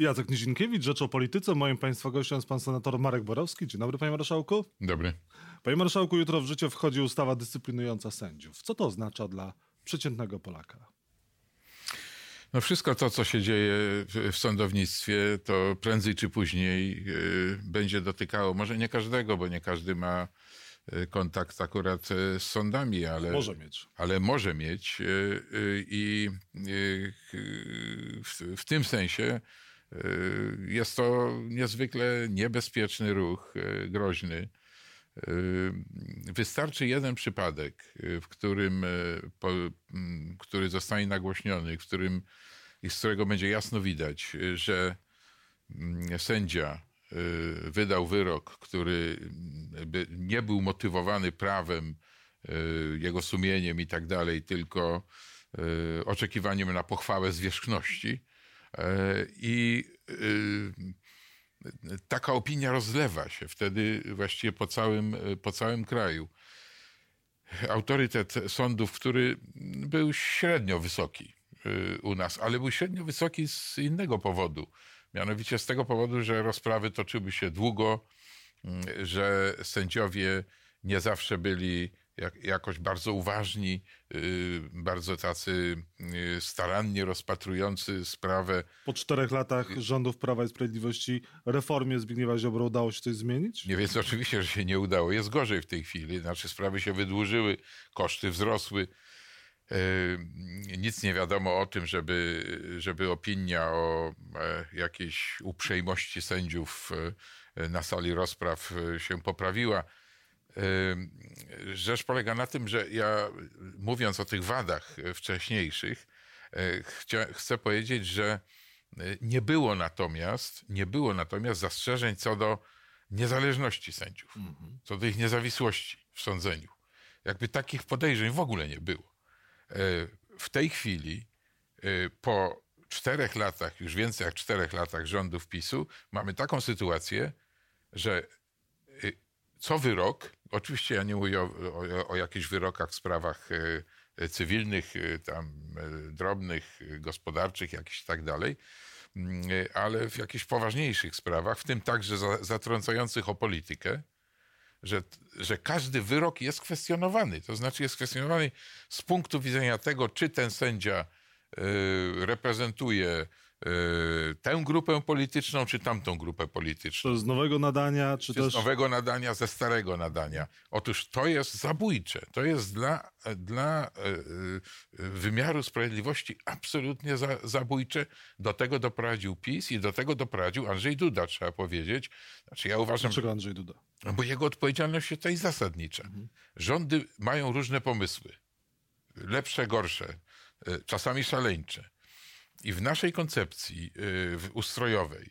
Jacek Nizinkiewicz, Rzecz o Polityce. Moim Państwa gościem jest Pan Senator Marek Borowski. Dzień dobry, Panie Marszałku. Dobry. Panie Marszałku, jutro w życie wchodzi ustawa dyscyplinująca sędziów. Co to oznacza dla przeciętnego Polaka? No wszystko to, co się dzieje w sądownictwie, to prędzej czy później y, będzie dotykało, może nie każdego, bo nie każdy ma y, kontakt akurat y, z sądami, ale może mieć. Ale może mieć i w, w tym sensie jest to niezwykle niebezpieczny ruch, groźny. Wystarczy jeden przypadek, w którym, który zostanie nagłośniony, w którym, z którego będzie jasno widać, że sędzia wydał wyrok, który nie był motywowany prawem, jego sumieniem i tak dalej, tylko oczekiwaniem na pochwałę zwierzchności. I taka opinia rozlewa się wtedy właściwie po całym, po całym kraju. Autorytet sądów, który był średnio wysoki y, u nas, ale był średnio wysoki z innego powodu. Mianowicie z tego powodu, że rozprawy toczyły się długo, że sędziowie nie zawsze byli jak, jakoś bardzo uważni, y, bardzo tacy y, starannie rozpatrujący sprawę. Po czterech latach rządów Prawa i Sprawiedliwości reformie Zbigniewa Ziobro udało się coś zmienić? Nie, więc oczywiście, że się nie udało. Jest gorzej w tej chwili. Znaczy sprawy się wydłużyły, koszty wzrosły. Y, nic nie wiadomo o tym, żeby, żeby opinia o e, jakiejś uprzejmości sędziów e, na sali rozpraw e, się poprawiła. Rzecz polega na tym, że ja mówiąc o tych wadach wcześniejszych, e, chcę powiedzieć, że e, nie było natomiast, nie było natomiast zastrzeżeń co do niezależności sędziów, mhm. co do ich niezawisłości w sądzeniu. Jakby takich podejrzeń w ogóle nie było. E, w tej chwili, po czterech latach, już więcej jak czterech latach rządów PiSu, mamy taką sytuację, że co wyrok, oczywiście ja nie mówię o, o, o jakichś wyrokach w sprawach e, cywilnych, e, tam e, drobnych, gospodarczych, jakichś tak dalej, mm, ale w jakichś poważniejszych sprawach, w tym także zatrącających o politykę, że, że każdy wyrok jest kwestionowany. To znaczy jest kwestionowany z punktu widzenia tego, czy ten sędzia reprezentuje tę grupę polityczną, czy tamtą grupę polityczną. Czy z nowego nadania, czy, czy też... z nowego nadania, ze starego nadania. Otóż to jest zabójcze. To jest dla, dla y, y, wymiaru sprawiedliwości absolutnie za, zabójcze. Do tego doprowadził PiS i do tego doprowadził Andrzej Duda, trzeba powiedzieć. Znaczy ja uważam... Dlaczego Andrzej Duda? Bo jego odpowiedzialność jest tutaj zasadnicza. Mhm. Rządy mają różne pomysły. Lepsze, gorsze. Czasami szaleńcze. I w naszej koncepcji y, ustrojowej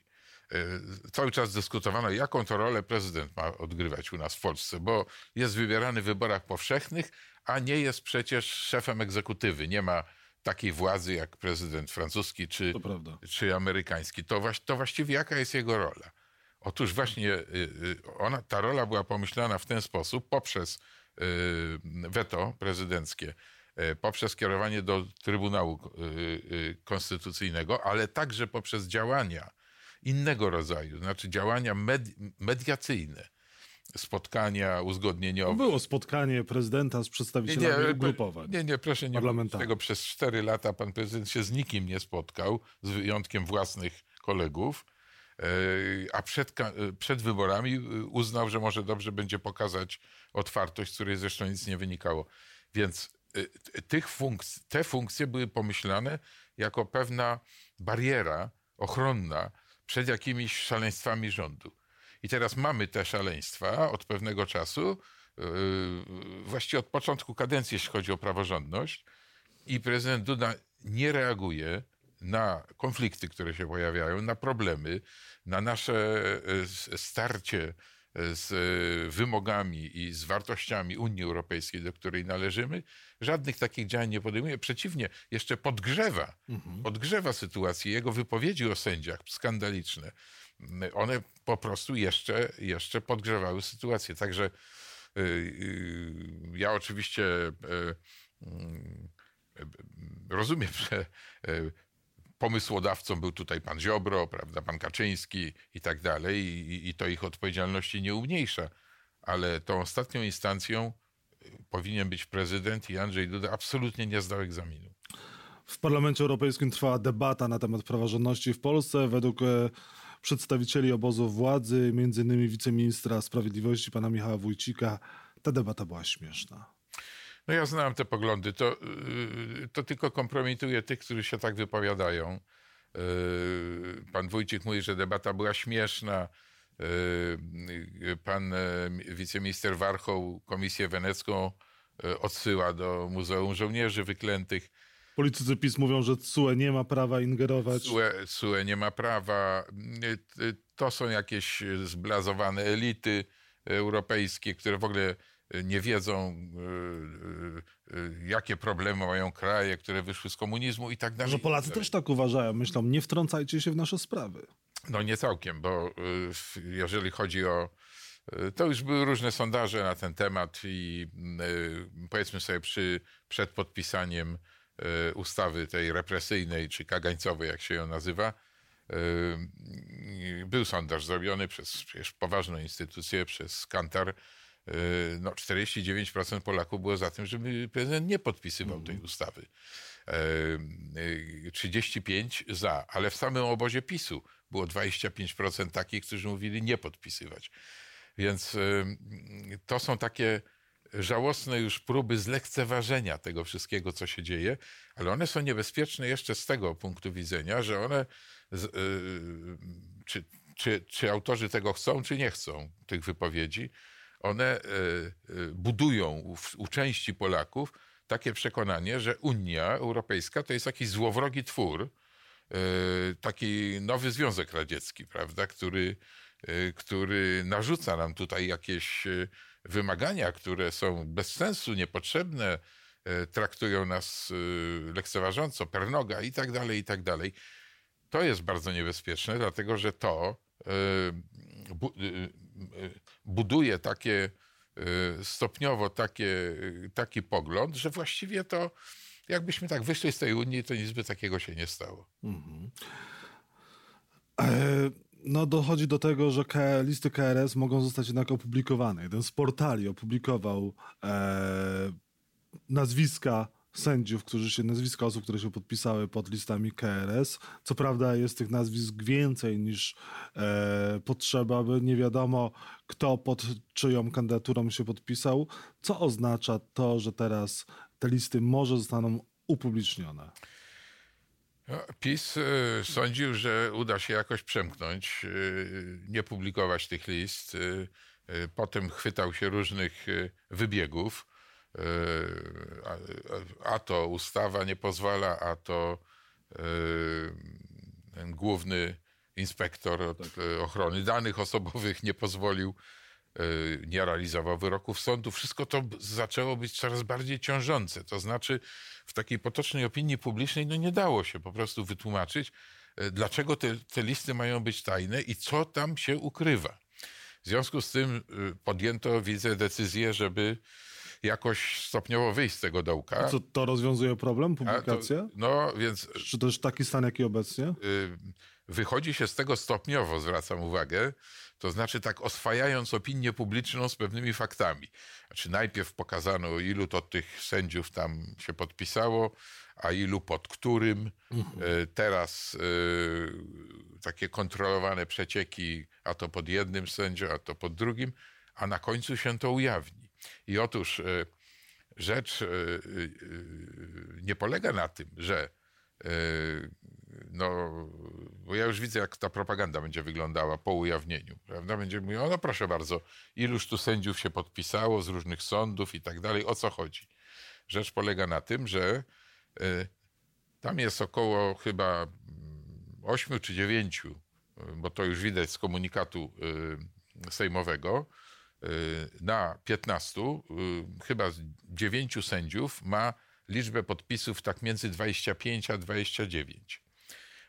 y, cały czas dyskutowano, jaką to rolę prezydent ma odgrywać u nas w Polsce, bo jest wybierany w wyborach powszechnych, a nie jest przecież szefem egzekutywy. Nie ma takiej władzy jak prezydent francuski czy, czy amerykański. To, to właściwie jaka jest jego rola? Otóż właśnie y, ona, ta rola była pomyślana w ten sposób poprzez weto prezydenckie poprzez kierowanie do Trybunału e, e, Konstytucyjnego, ale także poprzez działania innego rodzaju, znaczy działania med mediacyjne spotkania uzgodnieniowe. Było spotkanie prezydenta z przedstawicielami nie, nie, ugrupowań. Nie, nie, proszę nie mówić tego. Przez cztery lata pan prezydent się z nikim nie spotkał, z wyjątkiem własnych kolegów, a przed, przed wyborami uznał, że może dobrze będzie pokazać otwartość, z której zresztą nic nie wynikało. Więc tych funkc- te funkcje były pomyślane jako pewna bariera ochronna przed jakimiś szaleństwami rządu. I teraz mamy te szaleństwa od pewnego czasu, yy, właściwie od początku kadencji, jeśli chodzi o praworządność, i prezydent Duda nie reaguje na konflikty, które się pojawiają, na problemy, na nasze y, starcie z e, wymogami i z wartościami Unii Europejskiej, do której należymy, żadnych takich działań nie podejmuje. Przeciwnie, jeszcze podgrzewa, mhm. podgrzewa sytuację. Jego wypowiedzi o sędziach skandaliczne, one po prostu jeszcze, jeszcze podgrzewały sytuację. Także e, ja oczywiście rozumiem, że pomysłodawcą był tutaj pan Ziobro, prawda, pan Kaczyński i tak dalej, i, i to ich odpowiedzialności nie umniejsza. Ale tą ostatnią instancją y, powinien być prezydent i Andrzej Duda absolutnie nie zdał egzaminu. W Parlamencie Europejskim trwała debata na temat praworządności w Polsce. Według e, przedstawicieli obozu władzy, innymi wiceministra sprawiedliwości pana Michała Wójcika, ta debata była śmieszna. No ja znam te poglądy. To, yy, to tylko kompromituje tych, którzy się tak wypowiadają. Yy, pan Wójcik mówi, że debata była śmieszna. Yy, pan wiceminister Warchoł Komisję Wenecką odsyła do Muzeum Żołnierzy Wyklętych. Politycy PiS mówią, że CUE nie ma prawa ingerować. CUE, CUE nie ma prawa. To są jakieś zblazowane elity europejskie, które w ogóle nie wiedzą, y, y, y, jakie problemy mają kraje, które wyszły z komunizmu i tak dalej. Że Polacy też tak uważają. Myślą, nie wtrącajcie się w nasze sprawy. No nie całkiem, bo jeżeli chodzi o. To już były różne sondaże na ten temat i powiedzmy sobie przy, przed podpisaniem ustawy tej represyjnej czy kagańcowej, jak się ją nazywa, był sondaż zrobiony przez przecież poważną instytucję, przez Kantar, no 49% Polaków było za tym, żeby prezydent nie podpisywał tej mhm. ustawy. 35 e, za, ale w samym obozie PiSu było 25% takich, którzy mówili nie podpisywać. Więc to są takie żałosne już próby zlekceważenia tego wszystkiego, co się dzieje, ale one są niebezpieczne jeszcze z tego punktu widzenia, że one, czy, czy, czy autorzy tego chcą, czy nie chcą, tych wypowiedzi, one e, e, budują u części Polaków takie przekonanie, że Unia Europejska to jest jakiś złowrogi twór, e, taki nowy Związek Radziecki, prawda, który, który narzuca nam tutaj jakieś wymagania, które są bez sensu, niepotrzebne, traktują nas lekceważąco, pernoga i tak dalej, i tak dalej. To jest bardzo niebezpieczne, dlatego że to buduje takie y, stopniowo takie, y, taki pogląd, że właściwie to jakbyśmy tak wyszli z tej Unii, to nic by takiego się nie stało. Mhm. E, no dochodzi do tego, że listy KRS mogą zostać jednak opublikowane. Jeden z portali opublikował e, nazwiska sędziów, którzy się, nazwiska osób, które się podpisały pod listami KRS. Co prawda jest tych nazwisk więcej niż e, potrzeba, by nie wiadomo, kto pod czyją kandydaturą się podpisał. Co oznacza to, że teraz te listy może zostaną upublicznione? No, PiS y, sądził, że uda się jakoś przemknąć, y, nie publikować tych list. Y, potem chwytał się różnych wybiegów. A to ustawa nie pozwala, a to ten główny inspektor od tak. ochrony danych osobowych nie pozwolił, nie realizował wyroków sądu. Wszystko to zaczęło być coraz bardziej ciążące. To znaczy, w takiej potocznej opinii publicznej no nie dało się po prostu wytłumaczyć, dlaczego te, te listy mają być tajne i co tam się ukrywa. W związku z tym podjęto, widzę, decyzję, żeby jakoś stopniowo wyjść z tego dołka. A co, to rozwiązuje problem, publikacja? To, no, więc... Czy to jest taki stan, jaki obecnie? Y, wychodzi się z tego stopniowo, zwracam uwagę, to znaczy tak oswajając opinię publiczną z pewnymi faktami. Znaczy najpierw pokazano, ilu to tych sędziów tam się podpisało, a ilu pod którym. Mhm. Y, teraz y, takie kontrolowane przecieki, a to pod jednym sędzią, a to pod drugim, a na końcu się to ujawni. I otóż e, rzecz e, e, nie polega na tym, że no, bo ja już widzę, jak ta propaganda będzie wyglądała po ujawnieniu, prawda? Będzie mówił, no proszę bardzo, iluż tu sędziów się podpisało z różnych sądów i tak dalej, o co chodzi? Rzecz polega na tym, że tam jest około chyba ośmiu czy dziewięciu, bo to już widać z komunikatu sejmowego, na 15, y, chyba 9 sędziów ma liczbę podpisów tak między 25 a 29.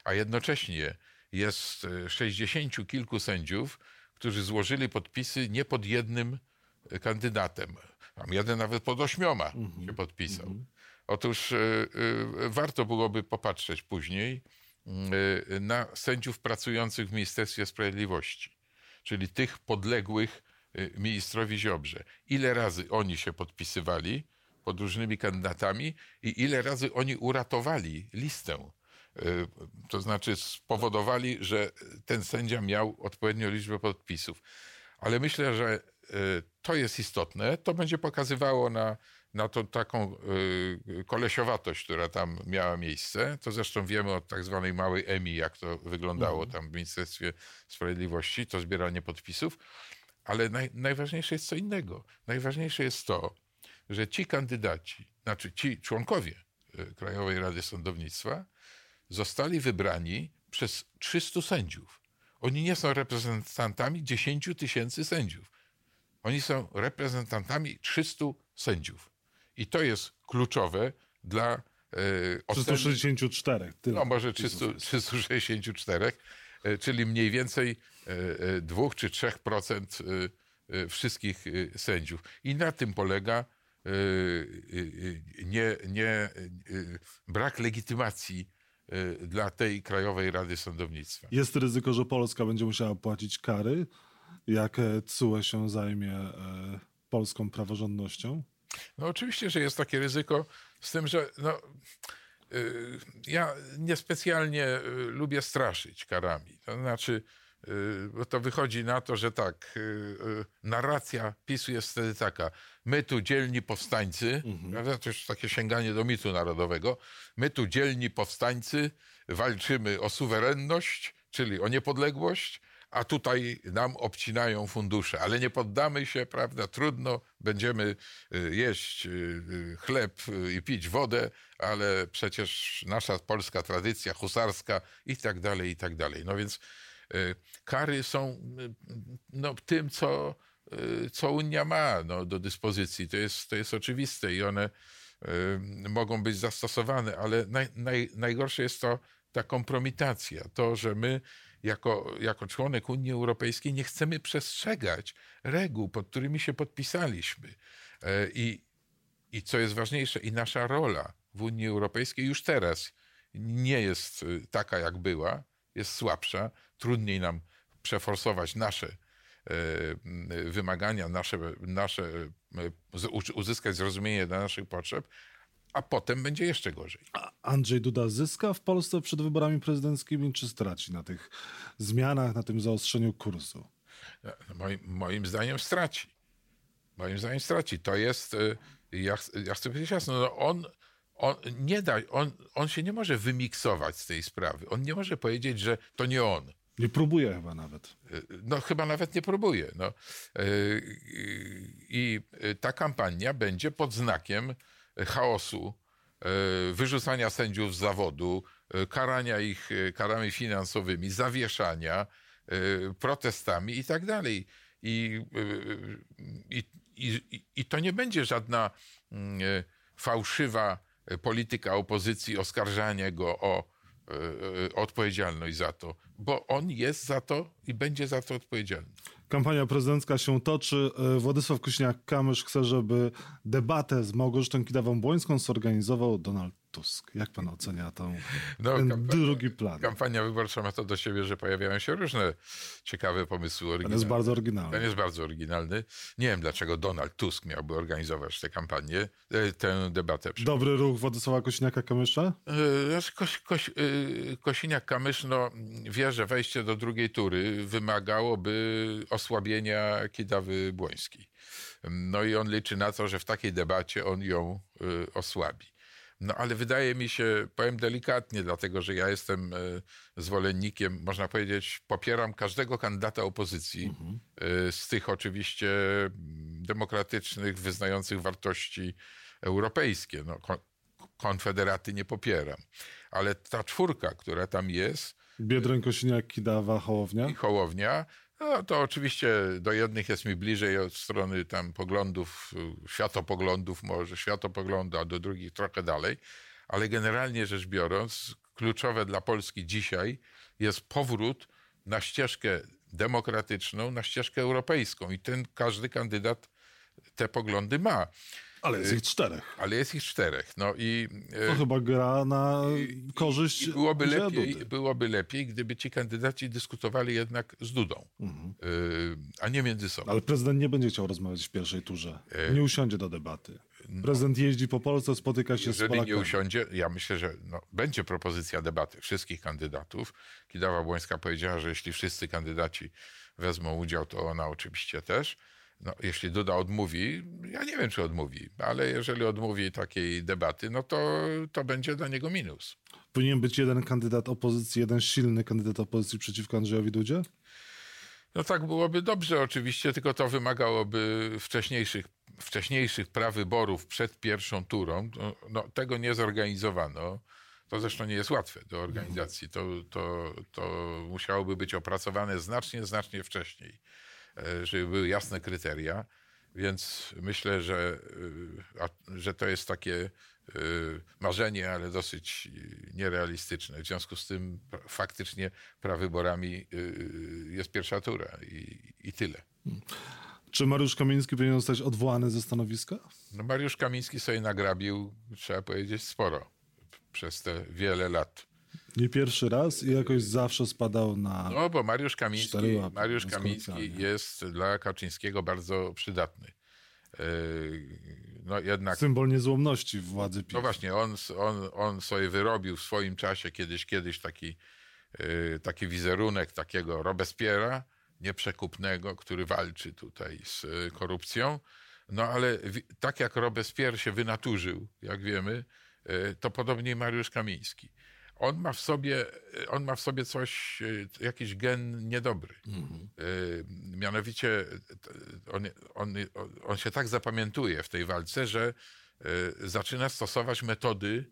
A jednocześnie jest 60 y, kilku sędziów, którzy złożyli podpisy nie pod jednym kandydatem. Tam jeden nawet pod ośmioma mm -hmm. się podpisał. Mm -hmm. Otóż y, y, warto byłoby popatrzeć później, y, na sędziów pracujących w Ministerstwie Sprawiedliwości, czyli tych podległych y, ministrowi Ziobrze. Ile razy oni się podpisywali pod różnymi kandydatami i ile razy oni uratowali listę. Y, To znaczy spowodowali, że ten sędzia miał odpowiednią liczbę podpisów. Ale myślę, że y, to jest istotne. To będzie pokazywało na, na tą taką y, kolesiowatość, która tam miała miejsce. To zresztą wiemy od tak zwanej małej EMI, jak to wyglądało tam w Ministerstwie Sprawiedliwości, to zbieranie podpisów. Ale naj, najważniejsze jest co innego. Najważniejsze jest to, że ci kandydaci, znaczy ci członkowie y, Krajowej Rady Sądownictwa zostali wybrani przez 300 sędziów. Oni nie są reprezentantami 10 tysięcy sędziów. Oni są reprezentantami 300 sędziów. I to jest kluczowe dla e, oceny, 364. Tyle. no może 300, 364, e, czyli mniej więcej e, e, 2 czy 3% e, e, wszystkich e, sędziów. I na tym polega e, e, e, nie, nie, e, brak legitymacji e, dla tej Krajowej Rady Sądownictwa. Jest ryzyko, że Polska będzie musiała płacić kary, jak e, TSUE się zajmie e, polską praworządnością? No oczywiście, że jest takie ryzyko, z tym, że no, ja niespecjalnie y, lubię straszyć karami. To znaczy, y, bo to wychodzi na to, że tak, y, y, narracja PiSu jest wtedy taka, my tu dzielni powstańcy, prawda? to już takie sięganie do mitu narodowego, my tu dzielni powstańcy walczymy o suwerenność, czyli o niepodległość, a tutaj nam obcinają fundusze, ale nie poddamy się, prawda? Trudno, będziemy y, jeść y, y, chleb i pić wodę, ale przecież nasza polska tradycja husarska i tak dalej, i tak dalej. No więc kary są no, tym, co, co Unia ma no, do dyspozycji. To jest, to jest oczywiste i one mogą być zastosowane, ale naj, naj, najgorsze jest to ta kompromitacja, to, że my jako, jako członek Unii Europejskiej nie chcemy przestrzegać reguł, pod którymi się podpisaliśmy. E, I, I co jest ważniejsze, i nasza rola w Unii Europejskiej już teraz nie jest y, taka, jak była, jest słabsza, trudniej nam przeforsować nasze e, wymagania, nasze, nasze uzyskać zrozumienie dla naszych potrzeb, a potem będzie jeszcze gorzej. A Andrzej Duda zyska w Polsce przed wyborami prezydenckimi, czy straci na tych zmianach, na tym zaostrzeniu kursu? No, Moim, moim zdaniem straci. Moim zdaniem straci. To jest, y, ja, ja chcę powiedzieć jasno, no on, on nie da, on, on się nie może wymiksować z tej sprawy. On nie może powiedzieć, że to nie on. Nie próbuje chyba nawet. Y, No chyba nawet nie próbuje. No. Y, I ta kampania będzie pod znakiem chaosu, y, wyrzucania sędziów z zawodu, y, karania ich y, karami finansowymi, zawieszania, protestami i tak dalej. I, i, i, i- to nie będzie żadna mm, fałszywa polityka opozycji, oskarżanie go o odpowiedzialność za to, bo on jest za to i będzie za to odpowiedzialny. Kampania prezydencka się toczy. E, Władysław Kośniak-Kamysz chce, żeby debatę z Małgorzatem Kidawą-Błońską zorganizował Donald Tusk. Jak pan ocenia tą, No, ten kampa- drugi plan? Kampania wyborcza ma to do siebie, że pojawiają się różne ciekawe pomysły Ten oryginalne. jest bardzo Ten oryginalny. jest bardzo oryginalny. Nie wiem, dlaczego Donald Tusk miałby organizować tę kampanię, e, tę debatę. Dobry ruch Władysława Kośniaka-Kamysza? E, znaczy Koś, Koś, e, Kosiniak-Kamysz no, wie, że wejście do drugiej tury wymagałoby osłabienia Kidawy Błońskiej. No i on liczy na to, że w takiej debacie on ją e, osłabi. No ale wydaje mi się, powiem delikatnie, dlatego że ja jestem e, zwolennikiem, można powiedzieć, popieram każdego kandydata opozycji, e, z tych oczywiście mm, demokratycznych, wyznających wartości europejskie. No, kon- konfederaty nie popieram. Ale ta czwórka, która tam jest, Biedroń, Kosiniak, Kidawa, Hołownia? i Hołownia, no to oczywiście do jednych jest mi bliżej od strony tam poglądów, y, światopoglądów, może światopoglądu, a do drugich trochę dalej. Ale generalnie rzecz biorąc, kluczowe dla Polski dzisiaj jest powrót na ścieżkę demokratyczną, na ścieżkę europejską. I ten każdy kandydat te poglądy ma. Ale jest ich czterech. ale jest ich czterech. No i, e, To chyba gra na korzyść i byłoby, lepiej, Dudy. byłoby lepiej, gdyby ci kandydaci dyskutowali jednak z Dudą, Mhm. e, a nie między sobą. Ale prezydent nie będzie chciał rozmawiać w pierwszej turze. Nie usiądzie do debaty. Prezydent jeździ po Polsce, spotyka się z no. Jeżeli nie Polakami. usiądzie, ja myślę, że no, będzie propozycja debaty wszystkich kandydatów. Kidawa Błońska powiedziała, że jeśli wszyscy kandydaci wezmą udział, to ona oczywiście też. No, jeśli Duda odmówi, ja nie wiem, czy odmówi, ale jeżeli odmówi takiej debaty, no to, to będzie dla niego minus. Powinien być jeden kandydat opozycji, jeden silny kandydat opozycji przeciwko Andrzejowi Dudzie? No tak byłoby dobrze oczywiście, tylko to wymagałoby wcześniejszych, wcześniejszych prawyborów przed pierwszą turą. No, no, tego nie zorganizowano. To zresztą nie jest łatwe do organizacji. To, to, to musiałoby być opracowane znacznie, znacznie wcześniej, żeby były jasne kryteria. Więc myślę, że, a, że to jest takie y, marzenie, ale dosyć nierealistyczne. W związku z tym faktycznie prawyborami jest pierwsza tura i, i tyle. Czy Mariusz Kamiński powinien zostać odwołany ze stanowiska? No Mariusz Kamiński sobie nagrabił, trzeba powiedzieć, sporo przez te wiele lat. Nie pierwszy raz i jakoś zawsze spadał na... No bo Mariusz Kamiński, łapy, Mariusz Kamiński jest dla Kaczyńskiego bardzo przydatny. Yy, No jednak Symbol niezłomności władzy PiS. No właśnie, on, on, on sobie wyrobił w swoim czasie kiedyś, kiedyś taki, y, taki wizerunek takiego Robespiera, nieprzekupnego, który walczy tutaj z y, korupcją. No ale tak jak Robespierre się wynaturzył, jak wiemy, to podobnie Mariusz Kamiński. On ma w sobie, y, on ma w sobie coś, y, jakiś gen niedobry. Y, Mianowicie t- on, on, on się tak zapamiętuje w tej walce, że zaczyna stosować metody,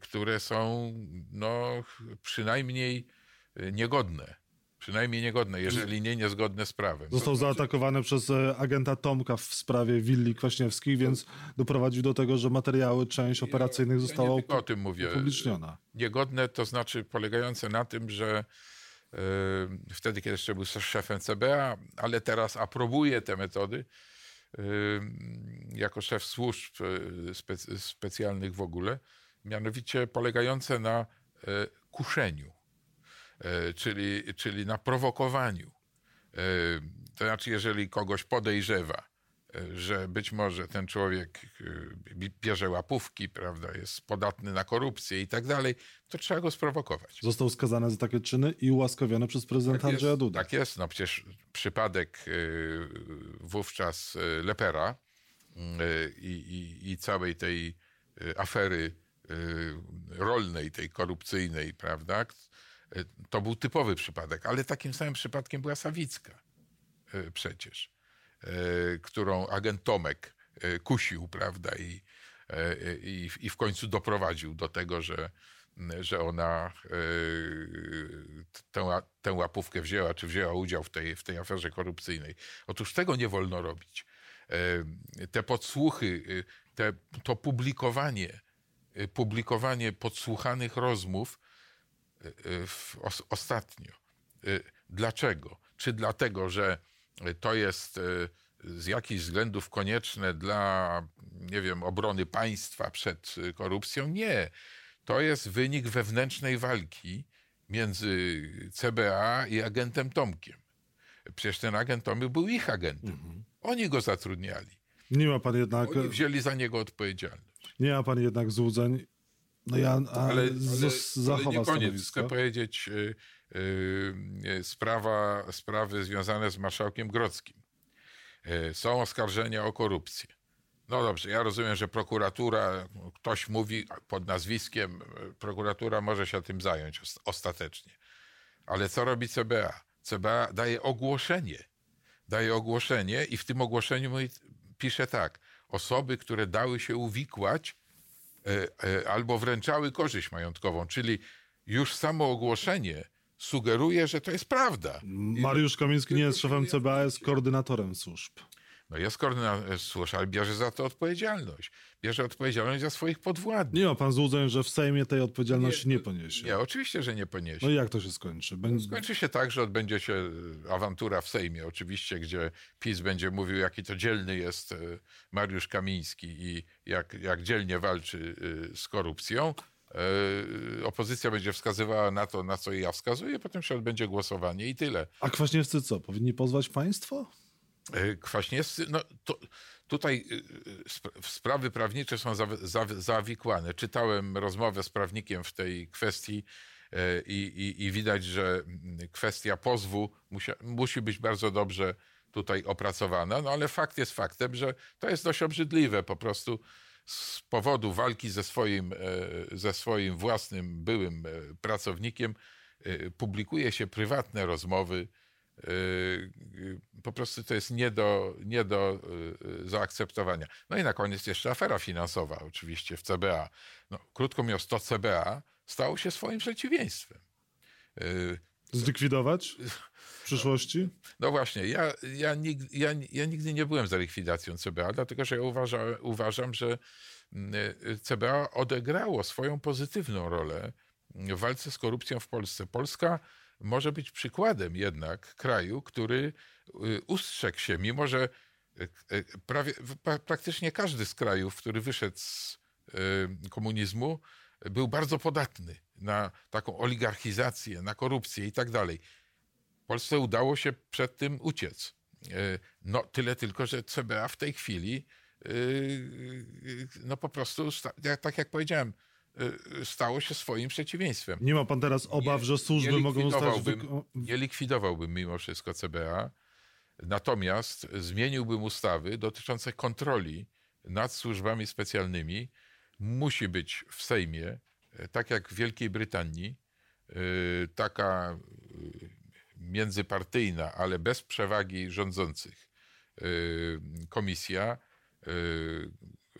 które są no, przynajmniej niegodne. Przynajmniej niegodne, jeżeli nie niezgodne z prawem. Został zaatakowany przez e, agenta Tomka w sprawie willi Kwaśniewskich, więc doprowadził do tego, że materiały, część operacyjnych została Ja nie tylko o tym mówię. upubliczniona. Niegodne to znaczy polegające na tym, że y, wtedy, kiedy jeszcze był szefem CBA, ale teraz aprobuje te metody y, jako szef służb specy, specjalnych w ogóle, mianowicie polegające na y, kuszeniu, czyli, czyli na prowokowaniu. Y, To znaczy, jeżeli kogoś podejrzewa, y, że być może ten człowiek bi- bierze łapówki, prawda, jest podatny na korupcję i tak dalej, to trzeba go sprowokować. Został skazany za takie czyny i ułaskawiony przez prezydenta Andrzeja jest, Duda. tak jest, no przecież przypadek wówczas Lepera i, i, i całej tej afery rolnej, tej korupcyjnej, prawda, to był typowy przypadek, ale takim samym przypadkiem była Sawicka y, przecież, y, którą agent Tomek kusił, prawda, i, i, i w końcu doprowadził do tego, że, że ona tę, tę łapówkę wzięła, czy wzięła udział w tej, w tej aferze korupcyjnej. Otóż tego nie wolno robić. Te podsłuchy, te, to publikowanie, publikowanie podsłuchanych rozmów os, ostatnio. Y, Dlaczego? Czy dlatego, że y, to jest y, z jakichś względów konieczne dla, nie wiem, obrony państwa przed y, korupcją? Nie. To jest wynik wewnętrznej walki między CBA i agentem Tomkiem. Przecież ten agent Tomek był ich agentem. Oni go zatrudniali. Nie ma pan jednak, Oni wzięli za niego odpowiedzialność. nie ma pan jednak złudzeń. No ja a, ale, ale, zos- ale zachowa nie koniec. Chcę powiedzieć, y, y, sprawa, sprawy związane z marszałkiem Grodzkim. Y, Są oskarżenia o korupcję. No dobrze, ja rozumiem, że prokuratura, ktoś mówi pod nazwiskiem, y, prokuratura może się tym zająć os- ostatecznie. Ale co robi CBA? CBA daje ogłoszenie. Daje ogłoszenie i w tym ogłoszeniu pisze tak. Osoby, które dały się uwikłać albo wręczały korzyść majątkową, czyli już samo ogłoszenie sugeruje, że to jest prawda. Mariusz Kamiński nie jest szefem CBA, jest koordynatorem służb. No jest koordynator służb, ale bierze za to odpowiedzialność. Bierze odpowiedzialność za swoich podwładnych. Nie ma pan złudzeń, że w Sejmie tej odpowiedzialności nie, poniesie. Nie, oczywiście, że nie poniesie. No i jak to się skończy? Bę- Skończy się tak, że odbędzie się e, awantura w Sejmie, oczywiście, gdzie PiS będzie mówił, jaki to dzielny jest e, Mariusz Kamiński i jak, jak dzielnie walczy e, z korupcją. E, Opozycja będzie wskazywała na to, na co ja wskazuję, potem się odbędzie głosowanie i tyle. A Kwaśniewscy co? Powinni pozwać państwo? E, Kwaśniewscy, no to, tutaj e, sp- sprawy prawnicze są zaw- zaw- zawikłane. Czytałem rozmowę z prawnikiem w tej kwestii e, i, i, i widać, że mm, kwestia pozwu musia, musi być bardzo dobrze tutaj opracowana, no ale fakt jest faktem, że to jest dość obrzydliwe po prostu z powodu walki ze swoim, ze swoim własnym byłym pracownikiem publikuje się prywatne rozmowy, po prostu to jest nie do, nie do yy, zaakceptowania. No i na koniec jeszcze afera finansowa oczywiście w CBA. No, krótko mówiąc, to CBA stało się swoim przeciwieństwem. Zlikwidować w przyszłości? No właśnie, ja, ja, nigdy, ja, ja nigdy nie byłem za likwidacją CBA, dlatego że ja uważa, uważam, że CBA odegrało swoją pozytywną rolę w walce z korupcją w Polsce. Polska może być przykładem jednak kraju, który y, ustrzegł się, mimo że y, y, prawie, pra- praktycznie każdy z krajów, który wyszedł z komunizmu, był bardzo podatny na taką oligarchizację, na korupcję i tak dalej. Polsce udało się przed tym uciec. No tyle tylko, że CBA w tej chwili no po prostu, tak jak powiedziałem, stało się swoim przeciwieństwem. Nie ma pan teraz obaw, Nie- że służby mogą zostać... wyko- Nie likwidowałbym mimo wszystko CBA, natomiast zmieniłbym ustawy dotyczące kontroli nad służbami specjalnymi. Musi być w Sejmie, e, tak jak w Wielkiej Brytanii, e, taka e, międzypartyjna, ale bez przewagi rządzących komisja,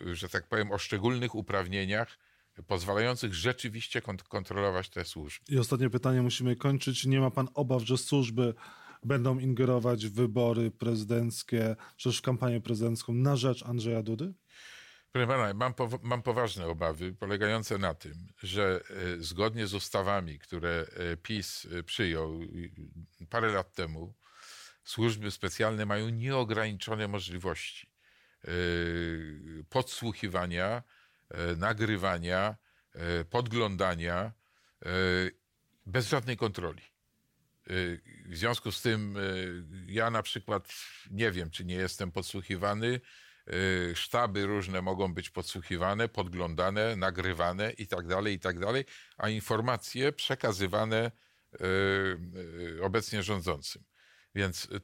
że tak powiem, o szczególnych uprawnieniach pozwalających rzeczywiście kont- kontrolować te służby. I ostatnie pytanie musimy kończyć. Nie ma pan obaw, że służby będą ingerować w wybory prezydenckie, czy też w kampanię prezydencką na rzecz Andrzeja Dudy? Proszę pana, mam, pow- mam poważne obawy polegające na tym, że e, zgodnie z ustawami, które e, PiS e, przyjął parę lat temu, służby specjalne mają nieograniczone możliwości podsłuchiwania, nagrywania, e, podglądania e, bez żadnej kontroli. E, W związku z tym e, ja na przykład nie wiem, czy nie jestem podsłuchiwany. E, Sztaby różne mogą być podsłuchiwane, podglądane, nagrywane i tak dalej, i tak a informacje przekazywane e, e, obecnie rządzącym. Więc e,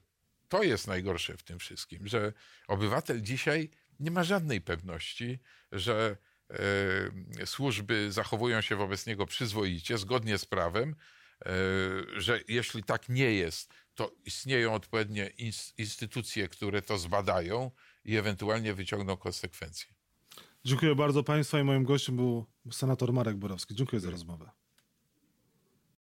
to jest najgorsze w tym wszystkim, że obywatel dzisiaj nie ma żadnej pewności, że e, służby zachowują się wobec niego przyzwoicie, zgodnie z prawem, e, że jeśli tak nie jest, to istnieją odpowiednie ins- instytucje, które to zbadają i ewentualnie wyciągną konsekwencje. Dziękuję bardzo państwa i moim gościem był senator Marek Borowski. Dziękuję za rozmowę.